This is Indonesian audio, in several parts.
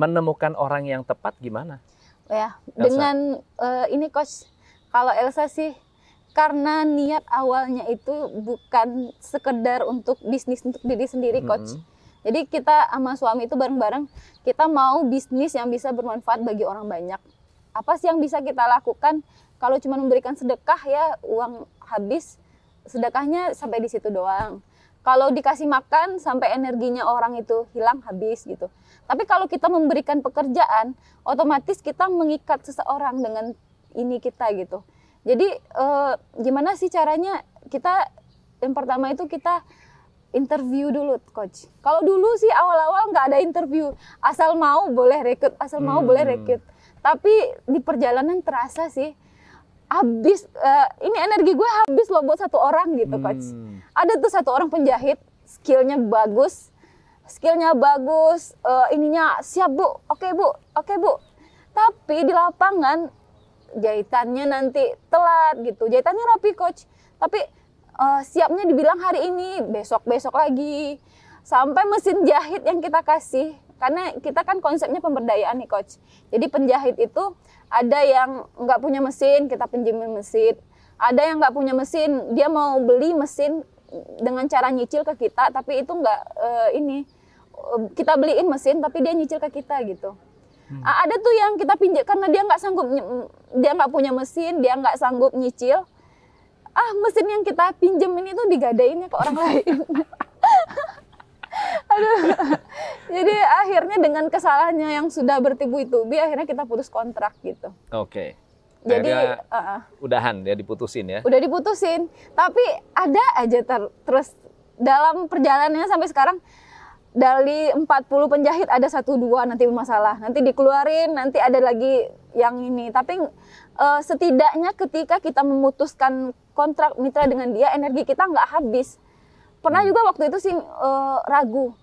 menemukan orang yang tepat gimana? Ya, Elsa. dengan eh, ini coach, kalau Elsa sih karena niat awalnya itu bukan sekedar untuk bisnis untuk diri sendiri coach. Mm-mm. Jadi kita sama suami itu bareng-bareng kita mau bisnis yang bisa bermanfaat bagi orang banyak. Apa sih yang bisa kita lakukan? Kalau cuma memberikan sedekah ya uang habis, sedekahnya sampai di situ doang. Kalau dikasih makan sampai energinya orang itu hilang habis gitu. Tapi kalau kita memberikan pekerjaan, otomatis kita mengikat seseorang dengan ini kita gitu. Jadi eh, gimana sih caranya kita yang pertama itu kita interview dulu coach. Kalau dulu sih awal-awal nggak ada interview, asal mau boleh rekrut, asal mau Hmm. boleh rekrut. Tapi di perjalanan terasa sih habis eh, ini energi gue habis loh buat satu orang gitu coach. Hmm. Ada tuh satu orang penjahit, skillnya bagus, skillnya bagus, eh, ininya siap bu, oke bu, oke bu. Tapi di lapangan jahitannya nanti telat gitu, jahitannya rapi coach. Tapi eh, siapnya dibilang hari ini, besok besok lagi, sampai mesin jahit yang kita kasih, karena kita kan konsepnya pemberdayaan nih coach. Jadi penjahit itu ada yang nggak punya mesin, kita pinjemin mesin. Ada yang nggak punya mesin, dia mau beli mesin dengan cara nyicil ke kita, tapi itu nggak eh, ini kita beliin mesin, tapi dia nyicil ke kita gitu. A- Ada tuh yang kita pinjam karena dia nggak sanggup, dia nggak punya mesin, dia nggak sanggup nyicil. Ah mesin yang kita pinjemin itu digadainnya ke orang lain. Aduh. Jadi akhirnya dengan kesalahannya yang sudah bertubi-tubi, akhirnya kita putus kontrak gitu. Oke. Jadi Akhirnya uh, uh, udahan ya diputusin ya. udah diputusin, tapi ada aja ter- terus dalam perjalanannya sampai sekarang dari 40 penjahit ada satu dua nanti masalah, nanti dikeluarin, nanti ada lagi yang ini. Tapi eh, setidaknya ketika kita memutuskan kontrak mitra dengan dia, energi kita nggak habis. Pernah juga waktu itu sih eh, ragu.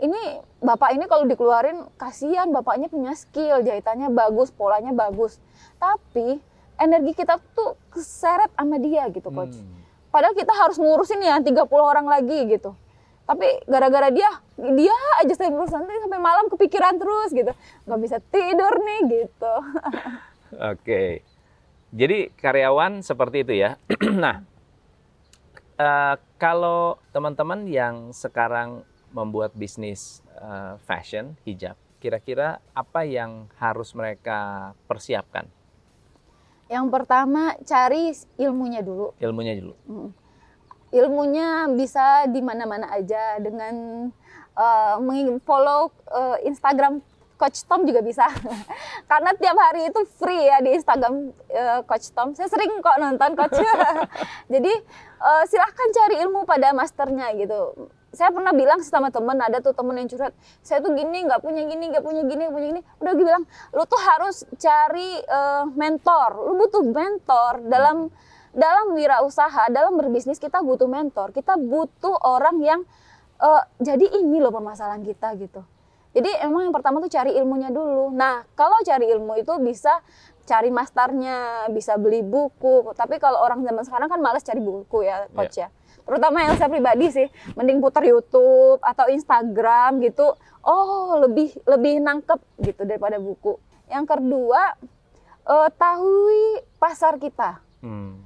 Ini bapak ini kalau dikeluarin kasihan bapaknya punya skill, jahitannya bagus, polanya bagus. Tapi energi kita tuh keseret sama dia gitu coach. Hmm. Padahal kita harus ngurusin ya 30 orang lagi gitu. Tapi gara-gara dia, dia aja saya terus nanti sampai malam kepikiran terus gitu. Nggak bisa tidur nih gitu. Oke. Jadi karyawan seperti itu ya. nah, eh, kalau teman-teman yang sekarang membuat bisnis eh, fashion hijab, kira-kira apa yang harus mereka persiapkan? Yang pertama cari ilmunya dulu. Ilmunya dulu. Mm. Ilmunya bisa di mana-mana aja dengan meng- follow eh, Instagram Coach Tom juga bisa. Karena tiap hari itu free ya di Instagram eh, Coach Tom. Saya sering kok nonton Coach. Jadi eh, silahkan cari ilmu pada masternya gitu. Saya pernah bilang sama temen, ada tuh temen yang curhat, saya tuh gini, nggak punya gini, nggak punya gini, nggak punya gini. Udah gue bilang, lu tuh harus cari eh, mentor. Lu butuh mentor dalam dalam wirausaha, dalam berbisnis kita butuh mentor. Kita butuh orang yang eh, jadi ini loh permasalahan kita gitu. Jadi emang yang pertama tuh cari ilmunya dulu. Nah, kalau cari ilmu itu bisa cari masternya, bisa beli buku. Tapi kalau orang zaman sekarang kan males cari buku ya, coach ya. Terutama yang saya pribadi sih, mending putar YouTube atau Instagram gitu. Oh, lebih lebih nangkep gitu daripada buku. Yang kedua, eh, tahui pasar kita Hmm.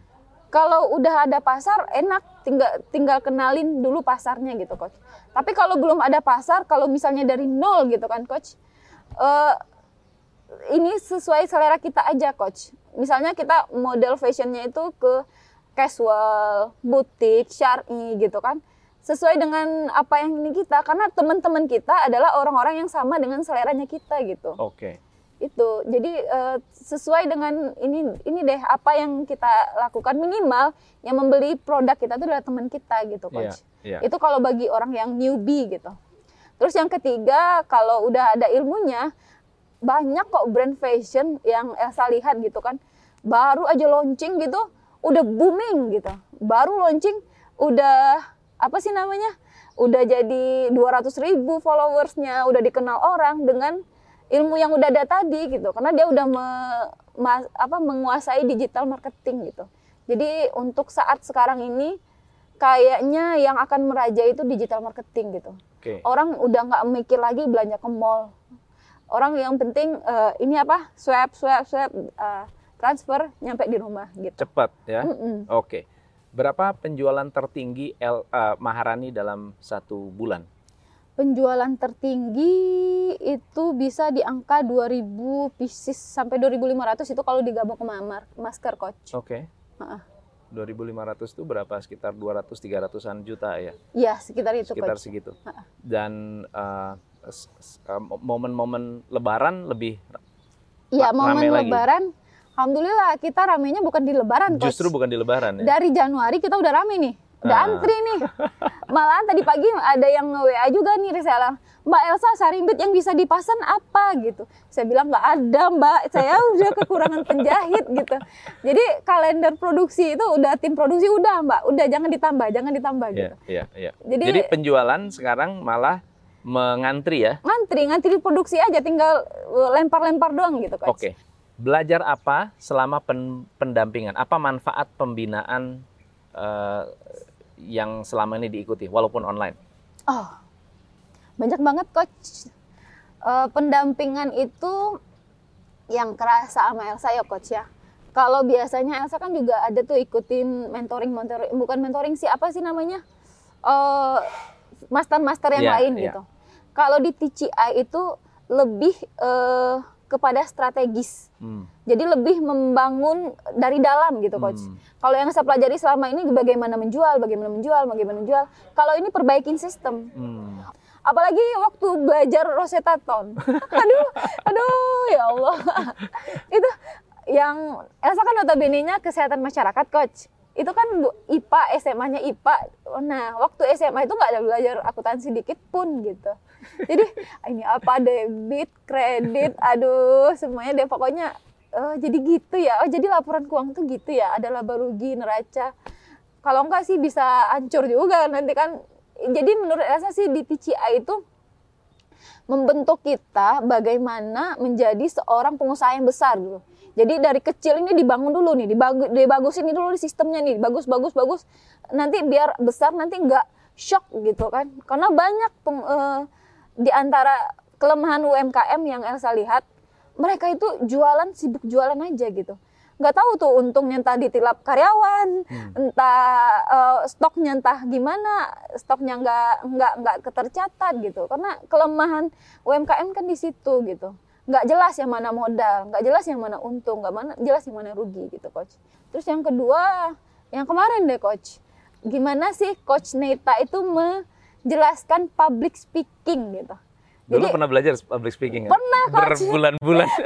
kalau udah ada pasar enak tinggal tinggal kenalin dulu pasarnya gitu coach tapi kalau belum ada pasar kalau misalnya dari nol gitu kan coach eh, ini sesuai selera kita aja coach. Misalnya kita model fashionnya itu ke casual butik syari gitu kan. Sesuai dengan apa yang ini kita karena teman-teman kita adalah orang-orang yang sama dengan seleranya kita gitu. Oke. itu. Jadi eh, sesuai dengan ini ini deh apa yang kita lakukan. Minimal yang membeli produk kita itu adalah teman kita gitu coach. Iya, iya. itu kalau bagi orang yang newbie gitu. Terus yang ketiga kalau udah ada ilmunya banyak kok brand fashion yang Elsa lihat gitu kan. Baru aja launching gitu udah booming gitu. Baru launching udah apa sih namanya udah jadi 200 ribu followersnya udah dikenal orang dengan ilmu yang udah ada tadi gitu. Karena dia udah me- ma- apa menguasai digital marketing gitu. Jadi untuk saat sekarang ini kayaknya yang akan meraja itu digital marketing gitu. Oke. orang udah nggak mikir lagi belanja ke mall orang yang penting eh, ini apa swab swab swab eh, transfer nyampe di rumah gitu Cepat ya. Mm-mm. Oke. Berapa penjualan tertinggi L, eh, Maharani dalam satu bulan? penjualan tertinggi itu bisa di angka 2000 pieces sampai 2500 itu kalau digabung ke masker coach Oke. Heeh. 2.500 itu berapa? Sekitar 200-300an juta ya? Iya sekitar itu Sekitar coach segitu. Dan eh, momen-momen lebaran lebih Iya momen lagi. lebaran Alhamdulillah kita ramenya bukan di lebaran coach justru bukan di lebaran ya? dari Januari kita udah rame nih udah Ah. antri nih malahan tadi pagi ada yang nge-WA juga nih reseller Mbak Elsa sarimbit yang bisa dipasan apa gitu saya bilang nggak ada Mbak saya udah kekurangan penjahit gitu jadi kalender produksi itu udah tim produksi udah Mbak udah jangan ditambah jangan ditambah gitu Iya, iya, iya. Jadi- Jadi penjualan sekarang malah mengantri ya? ngantri ngantri produksi aja tinggal uh, lempar-lempar doang gitu coach Oke. Belajar apa selama pen- pendampingan? Apa manfaat pembinaan eh, yang selama ini diikuti walaupun online? Oh, banyak banget coach. Eh, pendampingan itu yang kerasa sama Elsa ya coach ya. Kalau biasanya Elsa kan juga ada tuh ikutin mentoring, mentoring bukan mentoring sih apa sih namanya? Eh, master-master yang Iya, lain iya. gitu. Kalau di TCI itu lebih eh, kepada strategis. Hmm. Jadi lebih membangun dari dalam gitu coach. Hmm. Kalau yang saya pelajari selama ini bagaimana menjual, bagaimana menjual, bagaimana menjual. Kalau ini perbaikin sistem. Hmm. Apalagi waktu belajar Rosetta Stone. aduh, aduh ya Allah. itu yang Elsa kan notabene-nya kesehatan masyarakat coach. Itu kan IPA, SMA-nya IPA. Nah, waktu SMA itu nggak ada belajar akuntansi dikit pun gitu. Jadi ini apa debit, kredit, aduh semuanya deh pokoknya oh, jadi gitu ya. Oh, jadi laporan keuangan tuh gitu ya. Ada laba rugi, neraca. Kalau enggak sih bisa hancur juga nanti kan. Jadi menurut Elsa sih di TCI itu membentuk kita bagaimana menjadi seorang pengusaha yang besar gitu. Jadi dari kecil ini dibangun dulu nih, dibagus, dibagusin ini dulu di sistemnya nih, bagus bagus bagus. Nanti biar besar nanti nggak shock gitu kan. Karena banyak peng- eh, di antara kelemahan UMKM yang Elsa lihat, mereka itu jualan sibuk jualan aja gitu. Nggak tahu tuh untungnya entah ditilap karyawan, entah eh, stoknya entah gimana, stoknya nggak nggak nggak ketercatat gitu. Karena kelemahan UMKM kan di situ gitu. Nggak jelas yang mana modal, nggak jelas yang mana untung, nggak mana jelas yang mana rugi gitu coach. Terus yang kedua, yang kemarin deh coach, gimana sih coach Neta itu menjelaskan public speaking gitu. Dulu Jadi- pernah belajar public speaking ya? Pernah, Coach. Berbulan-bulan.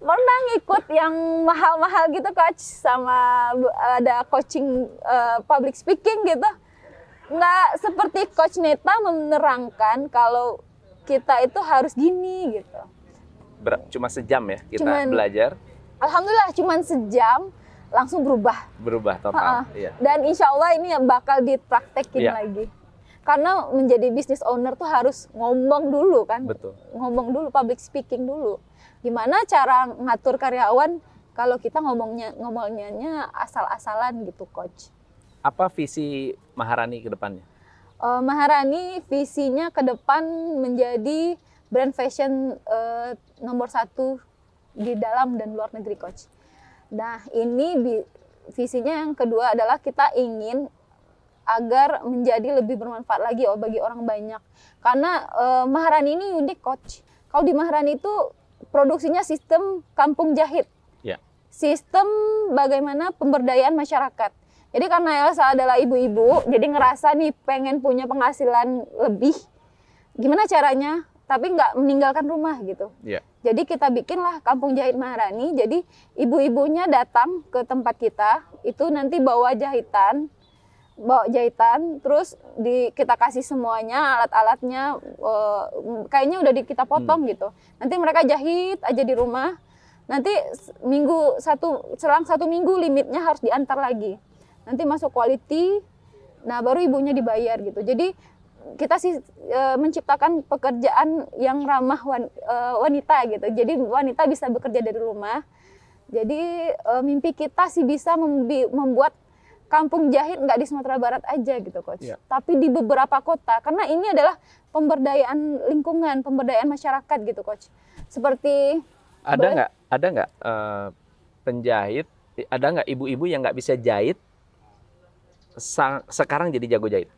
pernah ngikut yang mahal-mahal gitu coach sama ada coaching eh, public speaking gitu nggak seperti coach Neta menerangkan kalau kita itu harus gini gitu Ber- Cuma sejam ya kita Cuman- belajar, alhamdulillah cuman sejam langsung berubah berubah total. Iya. dan insya Allah ini bakal dipraktekin Iya. lagi karena menjadi business owner tuh harus ngomong dulu kan Betul. ngomong dulu public speaking dulu gimana cara ngatur karyawan kalau kita ngomongnya ngomongnya asal-asalan gitu coach Apa visi Maharani ke depannya? Eh, Maharani visinya ke depan menjadi brand fashion eh, nomor satu di dalam dan luar negeri coach nah ini visinya yang kedua adalah kita ingin agar menjadi lebih bermanfaat lagi oh, bagi orang banyak karena eh, Maharani ini unik coach kalau di Maharani itu produksinya sistem kampung jahit Ya. sistem bagaimana pemberdayaan masyarakat. Jadi karena Elsa adalah ibu-ibu, jadi ngerasa nih pengen punya penghasilan lebih. Gimana caranya? Tapi nggak meninggalkan rumah gitu. Iya. Jadi kita bikinlah Kampung Jahit Maharani. Jadi ibu-ibunya datang ke tempat kita, itu nanti bawa jahitan, bawa jahitan, terus di kita kasih semuanya alat-alatnya, eh, kayaknya udah di, kita potong gitu. Nanti mereka jahit aja di rumah. Nanti minggu satu selang satu minggu limitnya harus diantar lagi. Nanti masuk quality, nah baru ibunya dibayar gitu. Jadi kita sih e, menciptakan pekerjaan yang ramah wan- e, wanita gitu. Jadi wanita bisa bekerja dari rumah. Jadi e, mimpi kita sih bisa membuat kampung jahit nggak di Sumatera Barat aja gitu coach, Iya. tapi di beberapa kota karena ini adalah pemberdayaan lingkungan, pemberdayaan masyarakat gitu coach. Seperti Ada nggak ada nggak eh, penjahit ada nggak ibu-ibu yang nggak bisa jahit sekarang jadi jago jahit?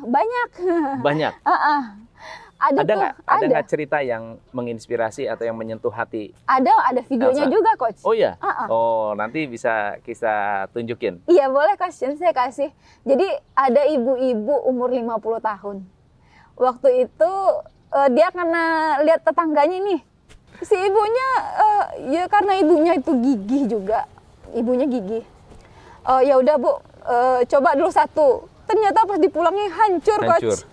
banyak, Banyak. Ah, ah. ada, Ada tuh, nggak ada ada, nggak cerita yang menginspirasi atau yang menyentuh hati? ada, ada videonya Elsa? juga coach. Oh ya. Ah, ah. Oh nanti bisa kita tunjukin. Iya boleh coach, Nanti saya kasih. Jadi ada ibu-ibu umur 50 tahun. Waktu itu eh, dia karena lihat tetangganya nih, si ibunya eh, ya karena ibunya itu gigih juga, ibunya gigih. Oh ya udah bu, eh, coba dulu satu. Ternyata pas dipulangnya hancur, Hancur. coach.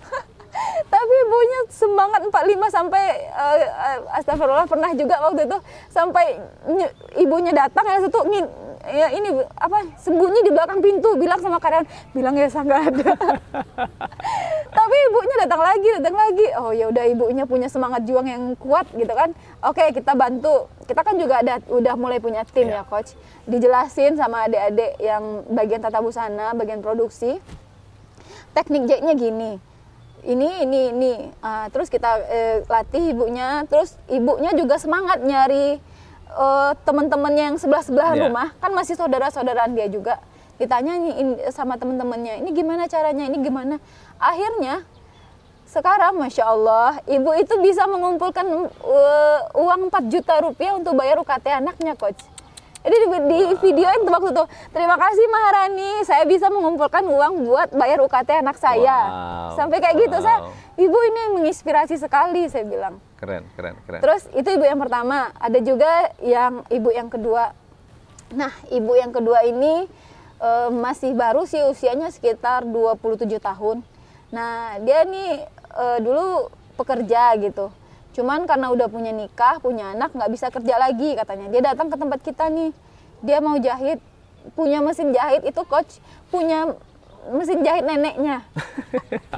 Tapi ibunya semangat 45 sampai eh, eh, astagfirullah pernah juga waktu itu sampai ny- ibunya datang ya satu ngin- ya ini apa sembunyi di belakang pintu bilang sama karyawan bilang ya saya nggak ada. Tapi ibunya datang lagi, datang lagi. Oh ya udah ibunya punya semangat juang yang kuat gitu kan. Oke, kita bantu. Kita kan juga ada udah mulai punya tim Iya. ya, coach. Dijelasin sama adik-adik yang bagian tata busana, bagian produksi. Teknik jahitnya gini. Ini ini ini. Ah, terus kita eh, latih ibunya, terus ibunya juga semangat nyari eh, teman-temannya yang sebelah-sebelah Iya. rumah. Kan masih saudara-saudaraan dia juga. Ditanya sama teman-temannya, ini gimana caranya? Ini gimana? Akhirnya sekarang masya Allah ibu itu bisa mengumpulkan uh, uang 4 juta rupiah untuk bayar UKT anaknya coach jadi di, di videoin tuh waktu itu terima kasih Maharani saya bisa mengumpulkan uang buat bayar UKT anak saya Wow. sampai kayak gitu saya Wow. ibu ini menginspirasi sekali saya bilang Keren keren keren. Terus itu ibu yang pertama, ada juga yang ibu yang kedua. Nah, ibu yang kedua ini eh, masih baru sih usianya sekitar 27 tahun. Nah, dia nih eh, dulu pekerja gitu. Cuman karena udah punya nikah, punya anak, nggak bisa kerja lagi katanya. Dia datang ke tempat kita nih. Dia mau jahit, punya mesin jahit itu coach punya mesin jahit neneknya.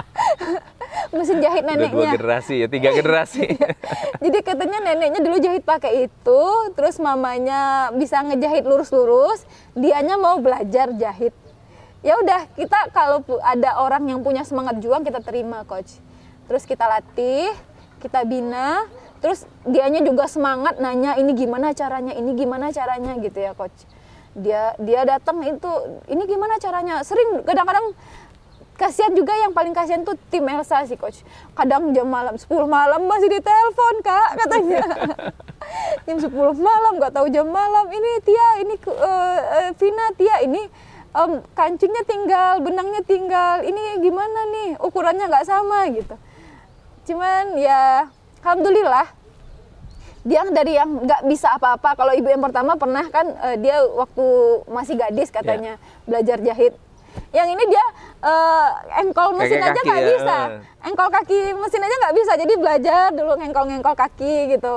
mesin jahit Udah dua neneknya. generasi ya, tiga generasi. Jadi katanya neneknya dulu jahit pakai itu, terus mamanya bisa ngejahit lurus-lurus, dianya mau belajar jahit. Ya udah, kita kalau ada orang yang punya semangat juang kita terima, coach. Terus kita latih, kita bina, terus dianya juga semangat nanya ini gimana caranya, ini gimana caranya gitu ya, coach. Dia dia datang itu ini gimana caranya? Sering kadang-kadang kasihan juga yang paling kasihan tuh tim Elsa sih coach. Kadang jam malam 10 malam masih ditelepon kak katanya. Jam 10 malam nggak tahu jam malam. Ini Tia ini eh, eh, Vina Tia ini em, kancingnya tinggal benangnya tinggal. Ini gimana nih? Ukurannya nggak sama gitu cuman ya alhamdulillah. Dia dari yang nggak bisa apa-apa. Kalau ibu yang pertama pernah kan eh, dia waktu masih gadis katanya belajar jahit. Yang ini dia eh, engkol mesin Kayak aja nggak ya, bisa. Engkol kaki mesin aja nggak bisa. Jadi belajar dulu ngengkol-ngengkol kaki gitu.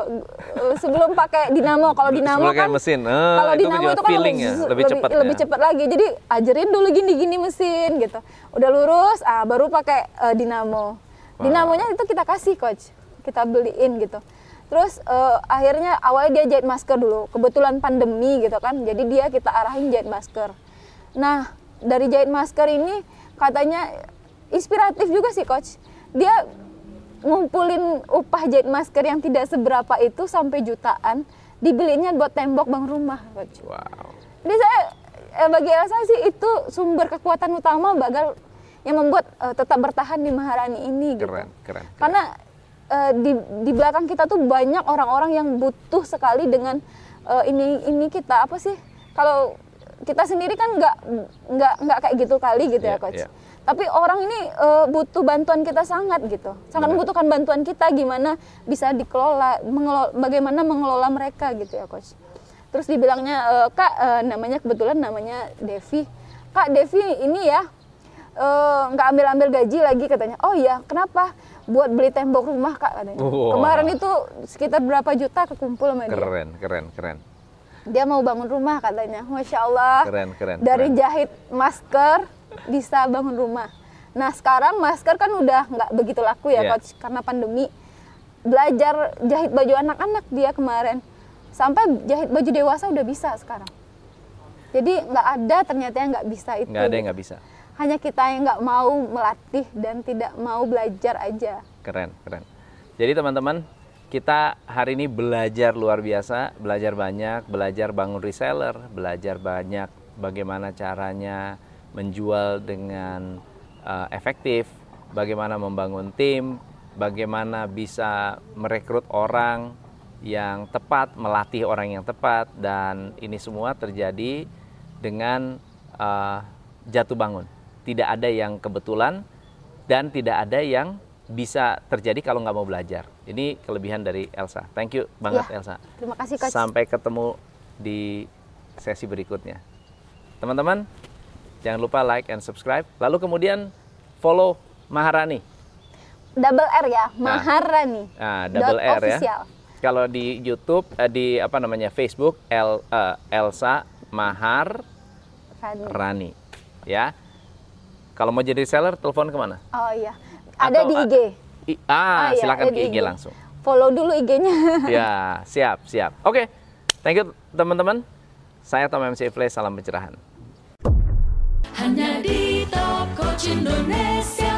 Eh, sebelum pakai dinamo. Kalau dinamo Sebelum kan mesin. Ah, kalau dinamo itu kan feeling ya, lebih cepat ya. lebih cepat lagi. Jadi ajarin dulu gini-gini mesin gitu. Udah lurus ah baru pakai eh, dinamo dinamonya itu kita kasih coach. Kita beliin gitu. Terus eh, akhirnya awalnya dia jahit masker dulu. Kebetulan pandemi gitu kan. Jadi dia kita arahin jahit masker. Nah dari jahit masker ini katanya inspiratif juga sih coach. Dia ngumpulin upah jahit masker yang tidak seberapa itu sampai jutaan dibelinya buat tembok bang rumah coach. Wow. jadi saya eh, bagi Elsa sih itu sumber kekuatan utama bagal yang membuat eh, tetap bertahan di Maharani ini gitu. Keren, keren. Karena eh, di di belakang kita tuh banyak orang-orang yang butuh sekali dengan eh, ini ini kita apa sih? Kalau kita sendiri kan nggak nggak nggak kayak gitu kali gitu ya Iya, coach. iya. Tapi orang ini eh, butuh bantuan kita sangat gitu, sangat Benar. membutuhkan bantuan kita gimana bisa dikelola, mengelola, bagaimana mengelola mereka gitu ya coach. Terus dibilangnya "Eh, kak eh, namanya kebetulan namanya Devi, kak Devi ini ya eh, nggak ambil-ambil gaji lagi katanya. Oh iya kenapa? Buat beli tembok rumah kak katanya. Wah. Kemarin itu sekitar berapa juta kekumpul sama dia. Keren, keren, keren. Dia mau bangun rumah katanya. Masya Allah. Keren, keren, Dari keren. jahit masker bisa bangun rumah. Nah sekarang masker kan udah nggak begitu laku ya Iya. coach karena pandemi. Belajar jahit baju anak-anak dia kemarin. Sampai jahit baju dewasa udah bisa sekarang. Jadi nggak ada ternyata yang nggak bisa itu. Nggak ada yang nggak bisa. Hanya kita yang nggak mau melatih dan tidak mau belajar aja. Keren, keren. Jadi teman-teman, kita hari ini belajar luar biasa, belajar banyak, belajar bangun reseller, belajar banyak bagaimana caranya menjual dengan uh, efektif, bagaimana membangun tim, bagaimana bisa merekrut orang yang tepat, melatih orang yang tepat, dan ini semua terjadi dengan uh, jatuh bangun. Tidak ada yang kebetulan dan tidak ada yang bisa terjadi kalau nggak mau belajar. Ini kelebihan dari Elsa. Thank you banget Ya, Elsa. Terima kasih coach. Sampai ketemu di sesi berikutnya. Teman-teman, jangan lupa like and subscribe. Lalu kemudian follow Maharani. Double R ya, Maharani. Nah, double Dot R ya. official. Kalau di YouTube, eh, di apa namanya Facebook, El, eh, Elsa Mahar Rani. Rani. Ya. Kalau mau jadi reseller, telepon ke mana? Oh iya, ada Atau, di eh, IG. I, ah, ah iya, silakan ke IG, IG langsung. Follow dulu IG-nya. ya, siap, siap. Oke, okay. thank you teman-teman. Saya Tom MC Play, salam pencerahan. Hanya di Top Coach Indonesia.